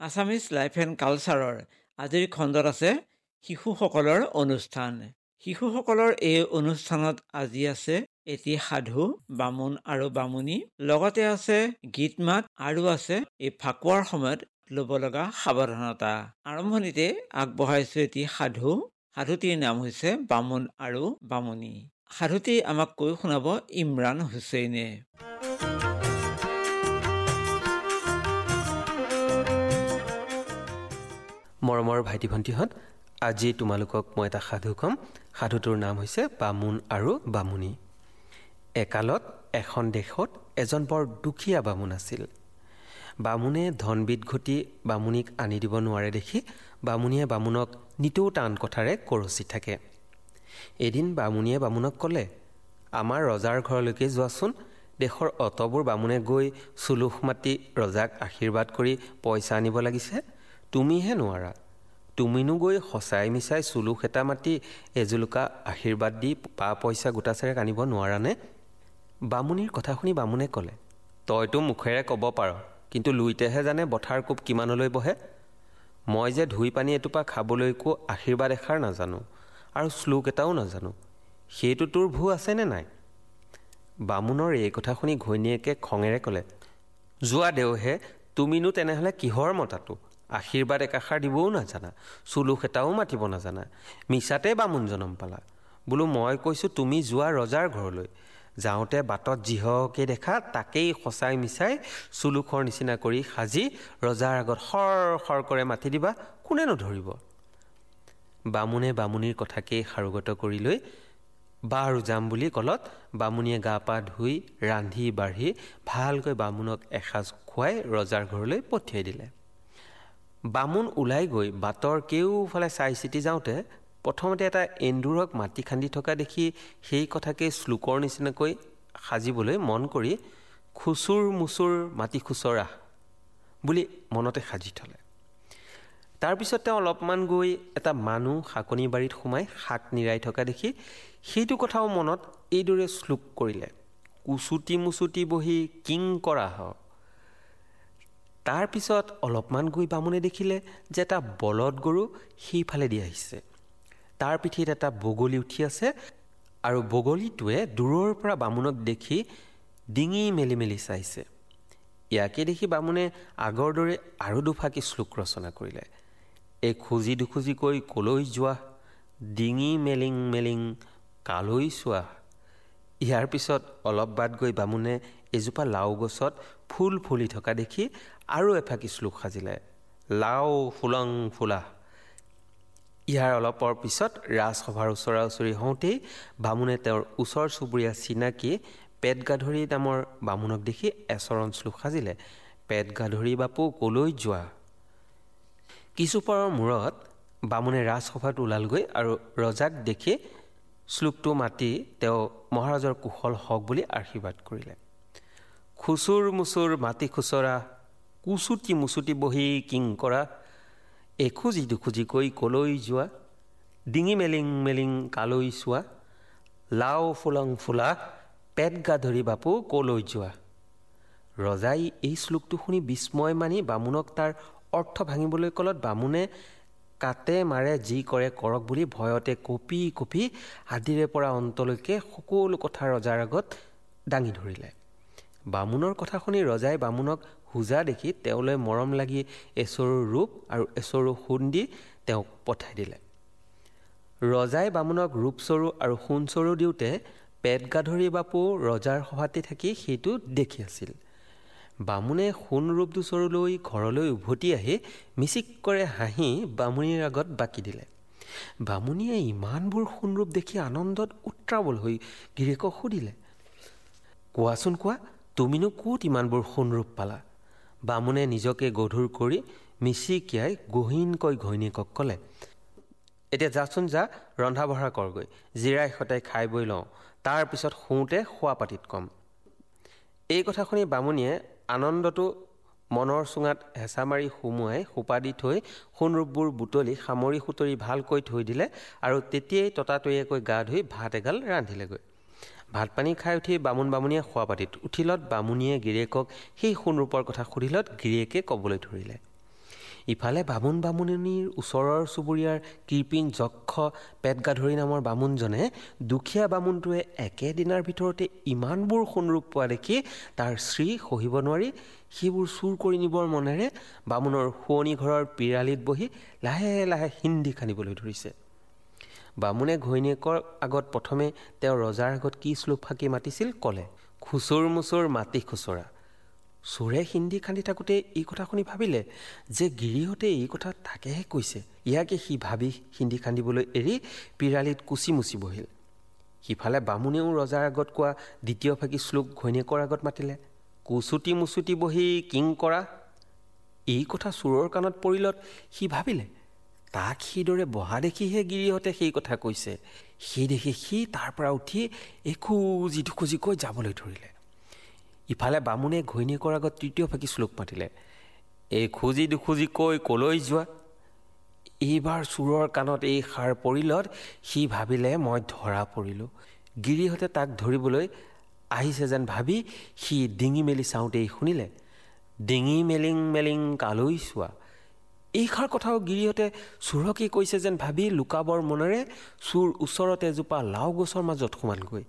Assamese life and কালচাৰৰ আজিৰ খণ্ডত আছে শিশুসকলৰ অনুষ্ঠান। শিশুসকলৰ এই অনুষ্ঠানত আজি আছে এটি সাধু বামুণ আৰু বামুণী। লগতে আছে গীত মাত আৰু আছে এই ফাকুৱাৰ সময়ত ল'ব লগা সাৱধানতা। আৰম্ভণিতে আগবঢ়াইছো এটি সাধু। সাধুটিৰ নাম হৈছে বামুণ আৰু বামুণী। সাধুটি আমাক কৈ শুনাব ইমৰাণ হুছেইনে মৰমৰ ভাইটি ভণ্টিহঁত আজি তোমালোকক মই এটা সাধু ক'ম। সাধুটোৰ নাম হৈছে বামুণ আৰু বামুণী। একালত এখন দেশত এজন বৰ দুখীয়া বামুণ আছিল। বামুণে ধনবিধ ঘটি বামুণীক আনি দিব নোৱাৰে দেখি বামুণীয়ে বামুণক নিতৌ টান কথাৰে কৰচি থাকে। এদিন বামুণীয়ে বামুণক ক'লে আমাৰ ৰজাৰ ঘৰলৈকে যোৱাচোন। দেশৰ অতবোৰ বামুণে গৈ চুলুখ মাতি ৰজাক আশীৰ্বাদ কৰি পইচা আনিব লাগিছে। তুমিহে নোৱাৰা। তুমিনো গৈ সঁচাই মিছাই চুলুখ এটা মাতি এজুলুকা আশীৰ্বাদ দি পা পইচা গোটাচেৰেক আনিব নোৱাৰানে? বামুণীৰ কথা শুনি বামুণে ক'লে তইতো মুখেৰে ক'ব পাৰ কিন্তু লুইতেহে জানে বঠাৰ কোব কিমানলৈ বহে। মই যে ধুই পানী এটোপা খাবলৈকো আশীৰ্বাদ এষাৰ নাজানো আৰু শ্লোক এটাও নাজানো সেইটো তোৰ ভু আছেনে নাই? বামুণৰ এই কথা শুনি ঘৈণীয়েকে খঙেৰে ক'লে যোৱা দেওহে তুমিনো তেনেহ'লে কিহৰ মতাটো? আশীৰ্বাদ একাষাৰ দিবও নাজানা চুলুখ এটাও মাতিব নাজানা। মিছাতে বামুণ জনম পালা। বোলো মই কৈছোঁ তুমি যোৱা ৰজাৰ ঘৰলৈ। যাওঁতে বাটত যিহকে দেখা তাকেই সঁচাই মিছাই চুলুখৰ নিচিনা কৰি সাজি ৰজাৰ আগত সৰ সৰ কৰে মাতি দিবা কোনেনো ধৰিব বামুণে বামুণীৰ কথাকেই সাৰোগত কৰি লৈ বাৰু যাম বুলি ক'লত বামুণীয়ে গা পা ধুই ৰান্ধি বাঢ়ি ভালকৈ বামুণক এসাঁজ খুৱাই ৰজাৰ ঘৰলৈ পঠিয়াই দিলে। বামুণ ওলাই গৈ বাটৰ কেওফালে চাই চিতি যাওঁতে প্ৰথমতে এটা এন্দুৰক মাটি খান্দি থকা দেখি সেই কথাকে শ্লোকৰ নিচিনাকৈ সাজিবলৈ মন কৰি খুচুৰ মুচুৰ মাটি খুচৰা বুলি মনতে সাজি থলে। তাৰপিছত তেওঁ অলপমান গৈ এটা মানুহ শাকনি বাৰীত সোমাই শাক নিৰাই থকা দেখি সেইটো কথাও মনত এইদৰে শ্লোক কৰিলে কুচুটি মুচুটি বহি কিং কৰা হ তাৰপিছত অলপমান গৈ বামুণে দেখিলে যে এটা বলদ গৰু সেইফালেদি আহিছে। তাৰ পিঠিত এটা বগলী উঠি আছে আৰু বগলীটোৱে দূৰৰ পৰা বামুণক দেখি ডিঙি মেলি মেলি চাইছে। ইয়াকে দেখি বামুণে আগৰ দৰে আৰু দুফাকি শ্লোক ৰচনা কৰিলে। এই খুজি দুখুজিকৈ কলৈ যোৱা? ডিঙি মেলিং মেলিং কালৈ চোৱা? ইয়াৰ পিছত অলপ বাট গৈ বামুণে এজোপা লাও গছত ফুল ফুলি থকা দেখি আৰু এফাকি শ্লোক সাজিলে? লাও ফুলং ফুলা। ইয়াৰ অলপৰ পিছত ৰাজসভাৰ ওচৰা ওচৰি হওঁতেই বামুণে তেওঁৰ ওচৰ চুবুৰীয়া চিনাকি পেট গাধৰি নামৰ বামুণক দেখি এচৰণ শ্লোক সাজিলে পেট গাধৰি বাপু কলৈ যোৱা? কিছুপৰৰ মূৰত বামুণে ৰাজসভাত ওলালগৈ আৰু ৰজাক দেখি শ্লোকটো মাতি তেওঁ মহাৰাজৰ কুশল হওক বুলি আশীৰ্বাদ কৰিলে। খুচুৰ মুচুৰ মাটি খুচৰা কুচুটি মুচুটি বহি কিং কৰা এখোজি দুখোজিকৈ কলৈ যোৱা ডিঙি মেলিং মেলিং কালৈ চোৱা লাও ফুলং ফুলা পেট গা ধৰি বাপু কলৈ যোৱা। ৰজাই এই শ্লোকটো শুনি বিস্ময় মানি বামুণক তাৰ অৰ্থ ভাঙিবলৈ ক'লত বামুণে কাটে মাৰে যি কৰে কৰক বুলি ভয়তে কঁপি কঁপি আদিৰে পৰা অন্তলৈকে সকলো কথা ৰজাৰ আগত দাঙি ধৰিলে। বামুণৰ কথা শুনি ৰজাই বামুণক হোজা দেখি তেওঁলৈ মৰম লাগি এচৰুৰ ৰূপ আৰু এচৰু সোণ দি তেওঁক পঠাই দিলে। ৰজাই বামুণক ৰূপচৰু আৰু সোণচৰু দিওঁতে পেট গাধৰি বাপু ৰজাৰ সভাতে থাকি সেইটো দেখি আছিল। বামুণে সোণ ৰূপ দুচৰুলৈ ঘৰলৈ উভতি আহি মিচিক কৰে হাঁহি বামুণীৰ আগত বাকি দিলে। বামুণীয়ে ইমানবোৰ সোণৰূপ দেখি আনন্দত উত্ৰাৱল হৈ গিৰিয়েকক সুধিলে কোৱাচোন কোৱা তুমিনো ক'ত ইমানবোৰ সোণৰূপ পালা? বামুণে নিজকে গধুৰ কৰি মিচিকিয়াই গহীনকৈ ঘৈণীয়েকক ক'লে এতিয়া যাচোন যা ৰন্ধা বঢ়া কৰগৈ জিৰাই সদায় খাই বৈ লওঁ তাৰপিছত শুওঁতে শোৱা পাতিত ক'ম এই কথা শুনি বামুণীয়ে আনন্দটো মনৰ চুঙাত হেঁচা মাৰি সুমুৱাই সোপা দি থৈ সোণৰূপবোৰ বুটলি সামৰি সুতৰি ভালকৈ থৈ দিলে আৰু তেতিয়াই ততাতৈয়াকৈ গা ধুই ভাত এগাল ৰান্ধিলেগৈ। ভাত পানী খাই উঠি বামুণ বামুণীয়ে খোৱা পাতিত উঠিলত বামুণীয়ে গিৰিয়েকক সেই সোণৰূপৰ কথা সুধিলত গিৰিয়েকে ক'বলৈ ধৰিলে। ইফালে বামুণ বামুণীৰ ওচৰৰ চুবুৰীয়াৰ কৃপিন যক্ষ পেটগাধৰি নামৰ বামুণজনে দুখীয়া বামুণটোৱে একেদিনাৰ ভিতৰতে ইমানবোৰ সোণৰূপ পোৱা দেখি তাৰ শ্ৰী সহিব নোৱাৰি সেইবোৰ চুৰ কৰি নিবৰ মনেৰে বামুণৰ শুৱনি ঘৰৰ পিৰালিত বহি লাহে লাহে হিন্দী খান্দিবলৈ ধৰিছে। বামুণে ঘৈণীয়েকৰ আগত প্ৰথমে তেওঁ ৰজাৰ আগত কি শ্লোক ফাঁকি মাতিছিল ক'লে খুচুৰ মুচুৰ মাটি খুচৰা। চোৰে হিন্দী খান্দি থাকোঁতে এই কথা শুনি ভাবিলে যে গিৰিহঁতে এই কথা তাকেহে কৈছে। ইয়াকে সি ভাবি হিন্দী খান্দিবলৈ এৰি পিৰালিত কুচি মুচি বহিল সিফালে বামুণেও ৰজাৰ আগত কোৱা দ্বিতীয় ফাঁকি শ্লোক ঘৈণীয়েকৰ আগত মাতিলে কুচুটি মুচুটি বহি কিং কৰা? এই কথা চোৰৰ কাণত পৰিলত সি ভাবিলে তাক সেইদৰে বহা দেখিহে গিৰিহঁতে সেই কথা কৈছে। সেই দেখি সি তাৰ পৰা উঠি এখোজি দুখোজিকৈ যাবলৈ ধৰিলে। ইফালে বামুণে ঘৈণীয়েকৰ আগত তৃতীয় ফাঁকি শ্লোক মাতিলে। খুজি দুখোজিকৈ কলৈ যোৱা? এইবাৰ চোৰৰ কাণত এই সাৰ পৰিলত সি ভাবিলে মই ধৰা পৰিলোঁ। গিৰিহঁতে তাক ধৰিবলৈ আহিছে যেন ভাবি সি ডিঙি মেলি চাওঁতেই শুনিলে ডিঙি মেলিং মেলিং কালৈ চোৱা? এইষাৰ কথাও গিৰিহঁতে চোৰকেই কৈছে যেন ভাবি লুকাবৰ মনেৰে চোৰ ওচৰত এজোপা লাও গছৰ মাজত সোমালগৈ।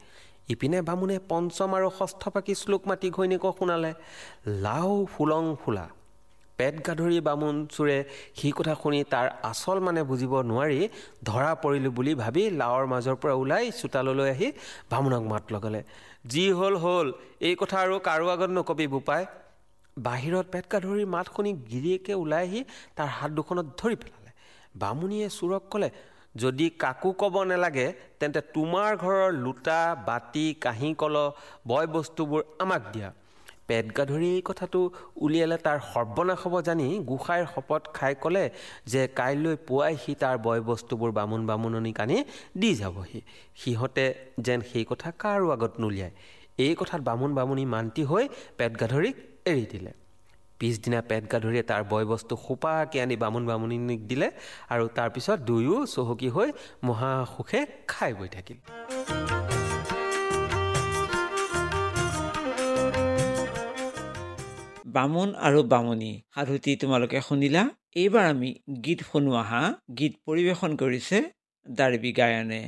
ইপিনে বামুণে পঞ্চম আৰু ষষ্ঠ পাকি শ্লোক মাতি ঘৈণীয়েকক শুনালে লাও ফুলং ফুলা। পেট গাধৰি বামুণ চোৰে সেই কথা শুনি তাৰ আচল মানে বুজিব নোৱাৰি ধৰা পৰিলোঁ বুলি ভাবি লাওৰ মাজৰ পৰা ওলাই চোতাললৈ আহি বামুণক মাত লগালে যি হ'ল হ'ল এই কথা আৰু কাৰো আগত নকবি বোপাই। বাহিৰত পেট গাধৰিৰ মাত শুনি গিৰিয়েকে ওলাই আহি তাৰ হাত দুখনত ধৰি পেলালে। বামুণীয়ে চোৰক ক'লে যদি কাকো ক'ব নালাগে তেন্তে তোমাৰ ঘৰৰ লোটা বাতি কাঁহী কল বয় বস্তুবোৰ আমাক দিয়া। পেট গাধৰি এই কথাটো উলিয়ালে তাৰ সৰ্বনাশ হ'ব জানি গোসাঁইৰ শপত খাই ক'লে যে কাইলৈ পুৱাই সি তাৰ বয় বস্তুবোৰ বামুণ বামুণনিক আনি দি যাবহি। সিহঁতে যেন সেই কথা কাৰো আগত নুলিয়ায়। এই কথাত বামুণ বামুণী মান্তি হৈ পেট গাধৰিক এৰি দিলে। পিছদিনা পেট গাধৰিয়ে তাৰ বয় বস্তু সোপাকে আনি বামুণ বামুণীক দিলে আৰু তাৰপিছত দুয়ো চহকী হৈ মহাসুখে খাই বৈ থাকিল। বামুণ আৰু বামুণী সাধুটি তোমালোকে শুনিলা? এইবাৰ আমি গীত শুনোৱা হা। গীত পৰিৱেশন কৰিছে দাৰ্বি গায়নে।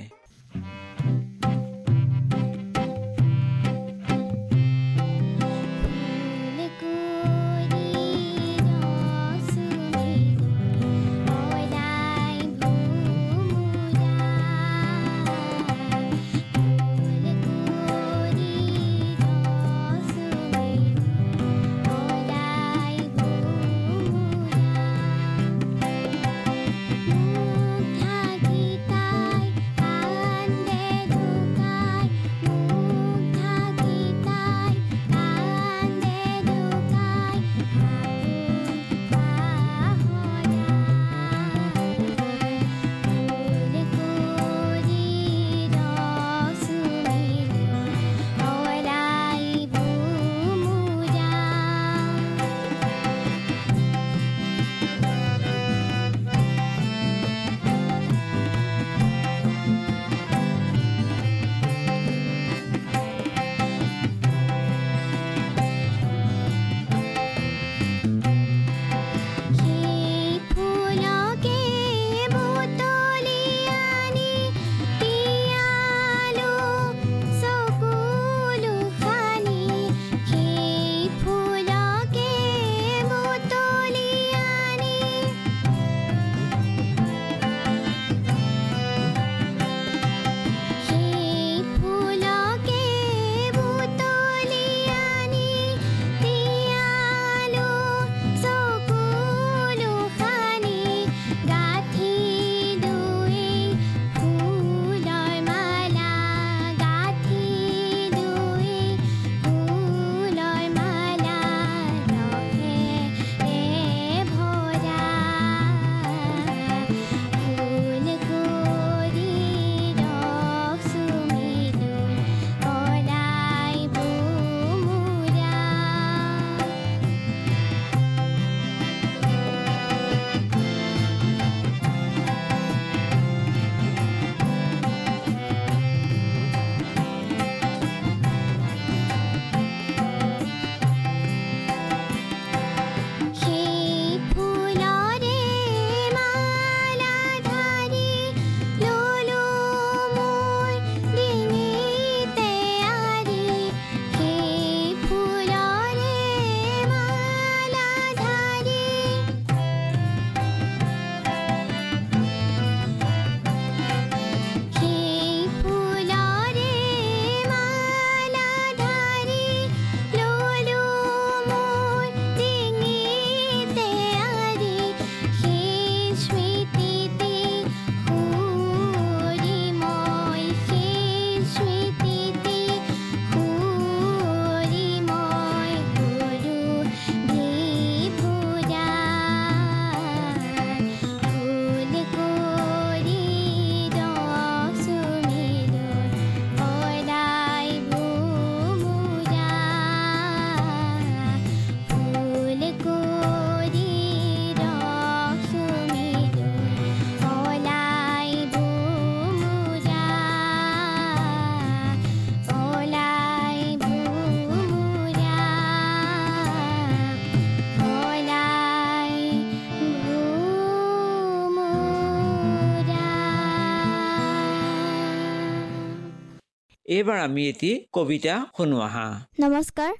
এইবাৰ আমি এটি কবিতা শুনো আহা নমস্কাৰ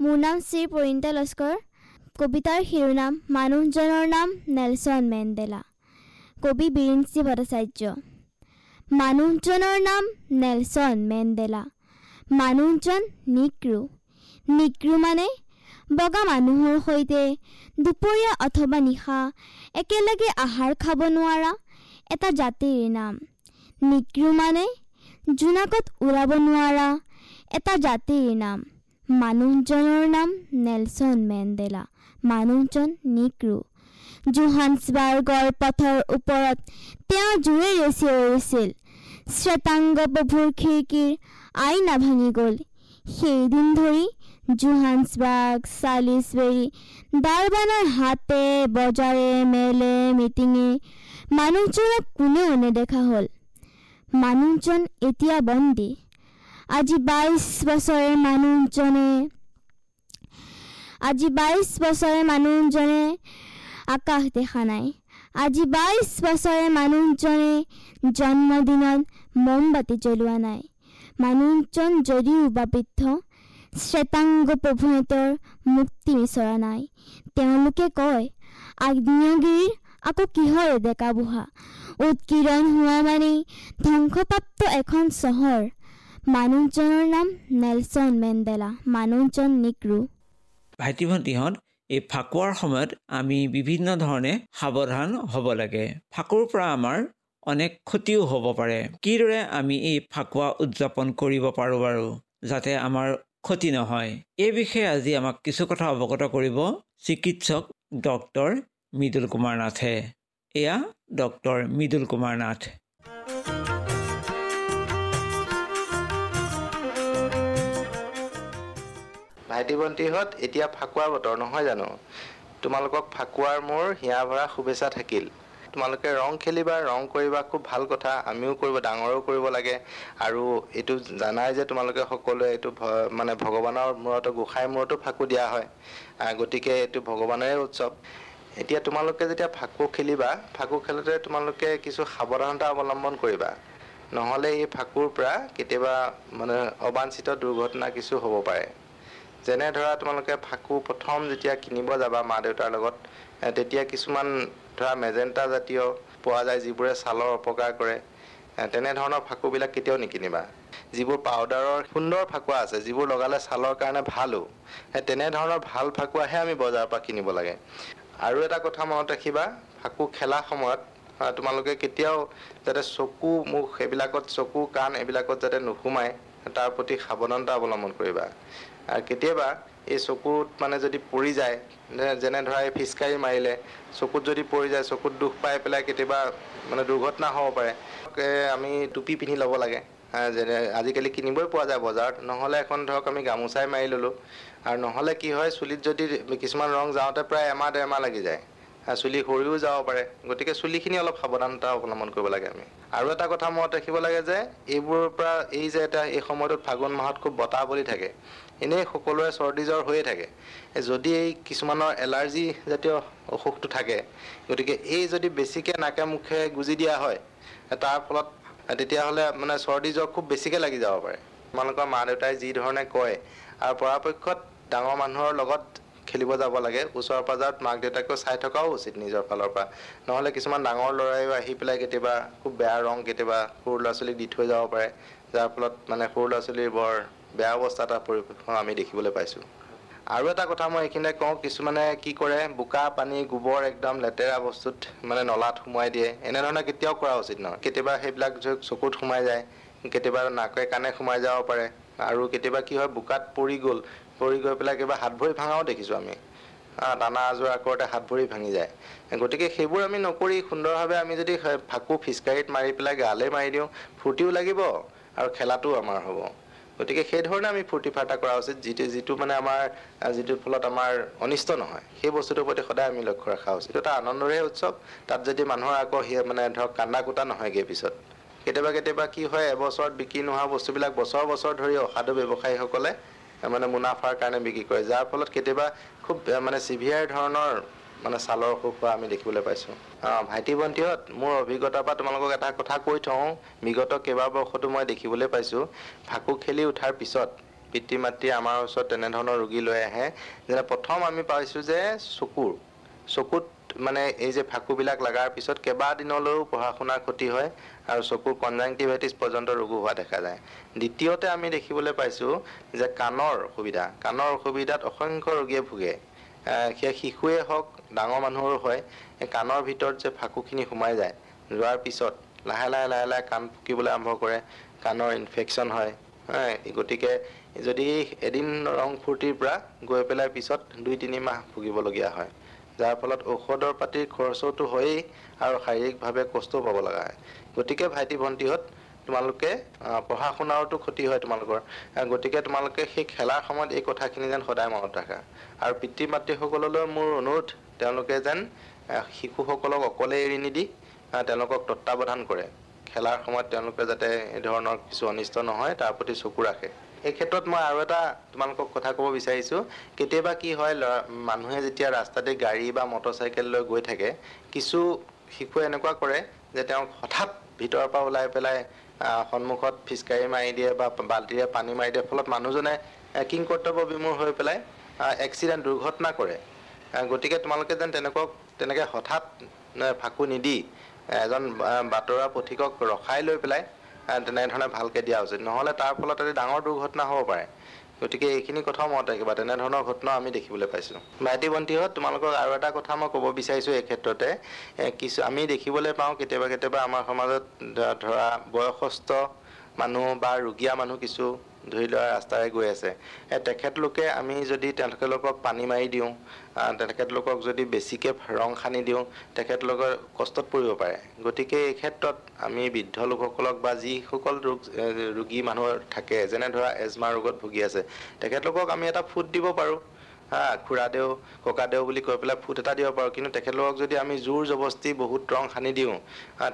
মোৰ নাম শ্ৰী পৰিণীতা লস্কৰ। কবিতাৰ শিৰোনাম মানুহজনৰ নাম নেলছন মেণ্ডেলা। কবি বিৰিঞ্চি ভট্টাচাৰ্য। মানুহজনৰ নাম নেলছন মেণ্ডেলা। মানুহজন নিক্ৰু। নিক্ৰু মানে বগা মানুহৰ সৈতে দুপৰীয়া অথবা নিশা একেলগে আহাৰ খাব নোৱাৰা এটা জাতিৰ নাম। নিক্ৰু মানে জোনাকত উৰাব নোৱাৰা এটা জাতিৰ নাম। মানুহজনৰ নাম নেলছন মেণ্ডেলা মানুহজন নিক্ৰু। জোহান্সবাৰ্গৰ পথৰ ওপৰত তেওঁ জোৰেৰে চিঞৰিছিল শ্বেতাংগ প্ৰভুৰ খিৰিকীৰ আইনা ভাঙি গ'ল। সেইদিন ধৰি জোহান্সবাৰ্গ চালিছবেৰী ডাৰবানৰ হাতে বজাৰে মেলে মিটিঙে মানুহজনক কোনেও নেদেখা হ'ল। মানুহজন এতিয়া বন্দী। আজি বাইছ বছৰে মানুহজনে আজি বাইছ বছৰে মানুহজনে আকাশ দেখা নাই। আজি বাইছ বছৰে মানুহজনে জন্মদিনত মমবাতি জ্বলোৱা নাই। মানুহজন যদিও বা বৃদ্ধ শ্বেতাংগ প্ৰভুৱে তেওঁৰ মুক্তি বিচৰা নাই। তেওঁলোকে কয় আগ্নেয়গিৰিৰ আকৌ কিহৰে ডেকা বুঢ়া? উৎকীৰণ হোৱা মানেই ধ্বংসপ্ৰাপ্ত এখন চহৰ। মানুহজনৰ নাম নেলছন মেণ্ডেলা মানুহজন নিক্ৰু ভাইটি ভণ্টিহঁত এই ফাকুৱাৰ সময়ত আমি বিভিন্ন ধৰণে সাৱধান হ'ব লাগে। ফাকুৰ পৰা আমাৰ অনেক ক্ষতিও হ'ব পাৰে। কিদৰে আমি এই ফাকুৱা উদযাপন কৰিব পাৰোঁ বাৰু যাতে আমাৰ ক্ষতি নহয়। এই বিষয়ে আজি আমাক কিছু কথা অৱগত কৰিব চিকিৎসক ডক্টৰ মৃদুল কুমাৰ নাথে। এয়া ডক্টৰ মৃদুল কুমাৰ নাথ। ভাইটি ভণ্টিহঁত এতিয়া ফাকুৱাৰ বতৰ নহয় জানো? তোমালোকক ফাকুৱাৰ মোৰ হিয়া ভৰা শুভেচ্ছা থাকিল। তোমালোকে ৰং খেলিবা ৰং কৰিবা খুব ভাল কথা আমিও কৰিব ডাঙৰেও কৰিব লাগে। আৰু এইটো জানাই যে তোমালোকে সকলোৱে এইটো মানে ভগৱানৰ মূৰতো গোঁসাইৰ মূৰতো ফাকু দিয়া হয়। গতিকে এইটো ভগৱানৰে উৎসৱ। এতিয়া তোমালোকে যেতিয়া ফাকু খেলিবা ফাকু খেলোঁতে তোমালোকে কিছু সাৱধানতা অৱলম্বন কৰিবা। নহ'লে এই ফাকুৰ পৰা কেতিয়াবা মানে অবাঞ্ছিত দুৰ্ঘটনা কিছু হ'ব পাৰে। যেনে ধৰা তোমালোকে ফাকু প্ৰথম যেতিয়া কিনিব যাবা মা দেউতাৰ লগত তেতিয়া কিছুমান ধৰা মেজেণ্টা জাতীয় পোৱা যায় যিবোৰে ছালৰ অপকাৰ কৰে। তেনেধৰণৰ ফাকুবিলাক কেতিয়াও নিকিনিবা। যিবোৰ পাউডাৰৰ সুন্দৰ ফাকুৱা আছে যিবোৰ লগালে ছালৰ কাৰণে ভালো তেনেধৰণৰ ভাল ফাকুৱাহে আমি বজাৰৰ পৰা কিনিব লাগে। আৰু এটা কথা মনত ৰাখিবা ফাকু খেলা সময়ত তোমালোকে কেতিয়াও যাতে চকু মুখ এইবিলাকত চকু কাণ এইবিলাকত যাতে নোসোমায় তাৰ প্ৰতি সাৱধানতা অৱলম্বন কৰিবা। আৰু কেতিয়াবা এই চকুত মানে যদি পৰি যায় যেনে ধৰা এই ফিচকাৰী মাৰিলে চকুত যদি পৰি যায় চকুত দুখ পাই পেলাই কেতিয়াবা মানে দুৰ্ঘটনা হ'ব পাৰে আমি টুপি পিন্ধি ল'ব লাগে। যেনে আজিকালি কিনিবই পোৱা যায় বজাৰত। নহ'লে এখন ধৰক আমি গামোচাই মাৰি ল'লোঁ। আৰু নহ'লে কি হয় চুলিত যদি কিছুমান ৰং যাওঁতে প্ৰায় এমাহ ডেৰমাহ লাগি যায়। চুলি সৰিও যাব পাৰে। গতিকে চুলিখিনি অলপ সাৱধানতা অৱলম্বন কৰিব লাগে আমি। আৰু এটা কথা মনত ৰাখিব লাগে যে এইবোৰৰ পৰা এই যে এটা এই সময়টোত ফাগুন মাহত খুব বতাহ বলি থাকে। এনেই সকলোৰে চৰ্দি জ্বৰ হৈয়ে থাকে। যদি এই কিছুমানৰ এলাৰ্জি জাতীয় অসুখটো থাকে গতিকে এই যদি বেছিকৈ নাকে মুখে গুজি দিয়া হয় তাৰ ফলত তেতিয়াহ'লে মানে চৰ্দি জ্বৰ খুব বেছিকৈ লাগি যাব পাৰে। তোমালোকৰ মা দেউতাই যি ধৰণে কয় আৰু পৰাপক্ষত ডাঙৰ মানুহৰ লগত খেলিব যাব লাগে। ওচৰ পাজৰত মাক দেউতাকেও চাই থকাও উচিত নিজৰ ফালৰ পৰা। নহ'লে কিছুমান ডাঙৰ ল'ৰাইও আহি পেলাই কেতিয়াবা খুব বেয়া ৰং কেতিয়াবা সৰু ল'ৰা ছোৱালীক দি থৈ যাব পাৰে। যাৰ ফলত মানে সৰু ল'ৰা ছোৱালীৰ বৰ বেয়া অৱস্থা এটা পৰিৱেশন আমি দেখিবলৈ পাইছোঁ। আৰু এটা কথা মই এইখিনিতে কওঁ কিছুমানে কি কৰে বোকা পানী গোবৰ একদম লেতেৰা বস্তুত মানে নলাত সোমোৱাই দিয়ে। এনেধৰণে কেতিয়াও কৰা উচিত নহয়। কেতিয়াবা সেইবিলাক চকুত সোমাই যায় কেতিয়াবা নাকে কাণে সোমাই যাব পাৰে। আৰু কেতিয়াবা কি হয় বোকাত পৰি গ'ল পৰি গৈ পেলাই কিবা হাত ভৰি ভাঙাও দেখিছোঁ আমি। টানা আজোৰা কৰোঁতে হাত ভৰি ভাঙি যায়। গতিকে সেইবোৰ আমি নকৰি সুন্দৰভাৱে আমি যদি ফাকু ফিচকাৰীত মাৰি পেলাই গালে মাৰি দিওঁ ফূৰ্তিও লাগিব আৰু খেলাটোও আমাৰ হ'ব। গতিকে সেইধৰণে আমি ফূৰ্তি ফাৰ্তা কৰা উচিত যিটো যিটো মানে আমাৰ যিটোৰ ফলত আমাৰ অনিষ্ট নহয় সেই বস্তুটোৰ প্ৰতি সদায় আমি লক্ষ্য ৰখা উচিত। এইটো এটা আনন্দৰে উৎসৱ। তাত যদি মানুহৰ আকৌ সেই মানে ধৰক কান্দা কুটা নহয়গৈ পিছত। কেতিয়াবা কেতিয়াবা কি হয় এবছৰত বিক্ৰী নোহোৱা বস্তুবিলাক বছৰ বছৰ ধৰি অসাধু ব্যৱসায়ীসকলে মানে মুনাফাৰ কাৰণে বিক্ৰী কৰে। যাৰ ফলত কেতিয়াবা খুব মানে চিভিয়াৰ ধৰণৰ মানে ছালৰ অসুখ হোৱা আমি দেখিবলৈ পাইছোঁ। ভাইটি ভণ্টিহঁত মোৰ অভিজ্ঞতাৰ পৰা তোমালোকক এটা কথা কৈ থওঁ। বিগত কেইবাবৰ্ষতো মই দেখিবলৈ পাইছোঁ ফাকু খেলি উঠাৰ পিছত পিতৃ মাতৃ আমাৰ ওচৰত তেনেধৰণৰ ৰোগী লৈ আহে। যেনে প্ৰথম আমি পাইছোঁ যে চকুৰ চকুত মানে এই যে ফাকুবিলাক লগাৰ পিছত কেইবাদিনলৈও পঢ়া শুনাৰ ক্ষতি হয় আৰু চকুৰ কনজাংটিভাইটিছ পৰ্যন্ত ৰোগো হোৱা দেখা যায়। দ্বিতীয়তে আমি দেখিবলৈ পাইছোঁ যে কাণৰ অসুবিধা কাণৰ অসুবিধাত অসংখ্য ৰোগীয়ে ভোগে। সেয়া শিশুৱে হওক ডাঙৰ মানুহৰো হয় কাণৰ ভিতৰত যে ফাকুখিনি সোমাই যায় যোৱাৰ পিছত লাহে লাহে লাহে লাহে কাণ ফুকিবলৈ আৰম্ভ কৰে কাণৰ ইনফেকশ্যন হয় গতিকে যদি এদিন ৰং ফূৰ্তিৰ পৰা গৈ পেলাই পিছত দুই তিনি মাহ ভুগিবলগীয়া হয় যাৰ ফলত ঔষধৰ পাতিৰ খৰচতো হয়েই আৰু শাৰীৰিকভাৱে কষ্টও পাব লগা হয়। গতিকে ভাইটি ভণ্টিহঁত তোমালোকে পঢ়া শুনাৰতো ক্ষতি হয় তোমালোকৰ। গতিকে তোমালোকে সেই খেলাৰ সময়ত এই কথাখিনি যেন সদায় মনত ৰাখা। আৰু পিতৃ মাতৃসকললৈ মোৰ অনুৰোধ তেওঁলোকে যেন শিশুসকলক অকলে এৰি নিদি তেওঁলোকক তত্বাৱধান কৰে। খেলাৰ সময়ত তেওঁলোকে যাতে এই ধৰণৰ কিছু অনিষ্ট নহয় তাৰ প্ৰতি চকু ৰাখে। এই ক্ষেত্ৰত মই আৰু এটা তোমালোকক কথা ক'ব বিচাৰিছোঁ। কেতিয়াবা কি হয় ল'ৰা মানুহে যেতিয়া ৰাস্তাতে গাড়ী বা মটৰ চাইকেল লৈ গৈ থাকে কিছু শিশুৱে এনেকুৱা কৰে যে তেওঁক হঠাৎ ভিতৰৰ পৰা ওলাই পেলাই সন্মুখত ফিচকাৰী মাৰি দিয়ে বা বাল্টিৰে পানী মাৰি দিয়ে। ফলত মানুহজনে কিং কৰ্তব্য বিমূৰ হৈ পেলাই এক্সিডেণ্ট দুৰ্ঘটনা কৰে। গতিকে তোমালোকে যেন তেনেকুৱা তেনেকৈ হঠাৎ ফাকু নিদি এজন বাতৰা পথিকক ৰখাই লৈ পেলাই তেনেধৰণে ভালকৈ দিয়া উচিত। নহ'লে তাৰ ফলত এটি ডাঙৰ দুৰ্ঘটনা হ'ব পাৰে। গতিকে এইখিনি কথাও মনত ৰাখিবা তেনেধৰণৰ ঘটনা আমি দেখিবলৈ পাইছোঁ। ভাইটি ভণ্টিহঁত তোমালোকক আৰু এটা কথা মই ক'ব বিচাৰিছোঁ এই ক্ষেত্ৰতে কিছু আমি দেখিবলৈ পাওঁ কেতিয়াবা কেতিয়াবা আমাৰ সমাজত ধৰা বয়সস্থ মানুহ বা ৰোগীয়া মানুহ কিছু ধৰি লোৱা ৰাস্তাৰে গৈ আছে। তেখেতলোকে আমি যদি তেখেতলোকক পানী মাৰি দিওঁ তেখেতলোকক যদি বেছিকৈ ৰং সানি দিওঁ তেখেতলোকৰ কষ্টত পৰিব পাৰে। গতিকে এই ক্ষেত্ৰত আমি বৃদ্ধ লোকসকলক বা যিসকল ৰোগ ৰোগী মানুহ থাকে যেনে ধৰা এজমা ৰোগত ভুগি আছে তেখেতলোকক আমি এটা ফুট দিব পাৰোঁ। হা খুৰাদেউ ককাদেউ বুলি কৈ পেলাই ফুট এটা দিব পাৰোঁ। কিন্তু তেখেতলোকক যদি আমি জোৰ জবস্তি বহুত ৰং সানি দিওঁ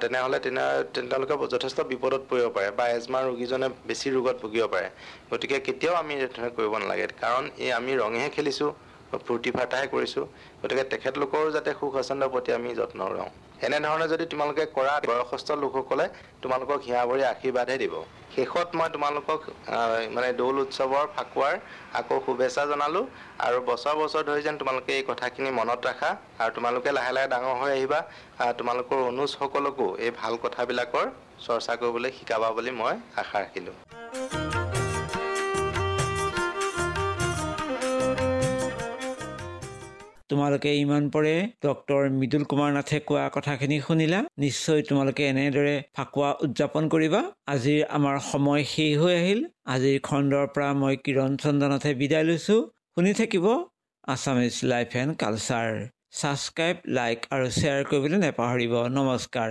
তেনেহ'লে তেনে তেওঁলোকে যথেষ্ট বিপদত পৰিব পাৰে বা এজমা ৰোগীজনে বেছি ৰোগত ভুগিব পাৰে। গতিকে কেতিয়াও আমি কৰিব নালাগে। কাৰণ এই আমি ৰঙেহে খেলিছোঁ। ফূৰ্তি ফাৰ্তাহে কৰিছোঁ। গতিকে তেখেতলোকৰো যাতে সুখ স্বাচ্ছন্দ্যৰ প্ৰতি আমি যত্ন লওঁ। এনেধৰণে যদি তোমালোকে কৰা বয়সস্থ লোকসকলে তোমালোকক হিয়া ভৰি আশীৰ্বাদহে দিব। শেষত মই তোমালোকক মানে দৌল উৎসৱৰ ফাকুৱাৰ আকৌ শুভেচ্ছা জনালোঁ আৰু বছৰ বছৰ ধৰি যেন তোমালোকে এই কথাখিনি মনত ৰাখা আৰু তোমালোকে লাহে লাহে ডাঙৰ হৈ আহিবা। তোমালোকৰ অনুজসকলকো এই ভাল কথাবিলাকৰ চৰ্চা কৰিবলৈ শিকাবা বুলি মই আশা ৰাখিলোঁ। তোমালোকে ইমান পৰে? ডক্টৰ মৃদুল কুমাৰ নাথে কোৱা কথাখিনি শুনিলা? নিশ্চয় তোমালোকে এনেদৰে ফাকুৱা উদযাপন কৰিবা। আজিৰ আমাৰ সময় শেষ হৈ আহিল। আজিৰ খণ্ডৰ পৰা মই কিৰণ চন্দ্ৰনাথে বিদায় লৈছো। শুনি থাকিব Assamese life and culture. Subscribe like আৰু শ্বেয়াৰ কৰিবলৈ নেপাহৰিব। নমস্কাৰ।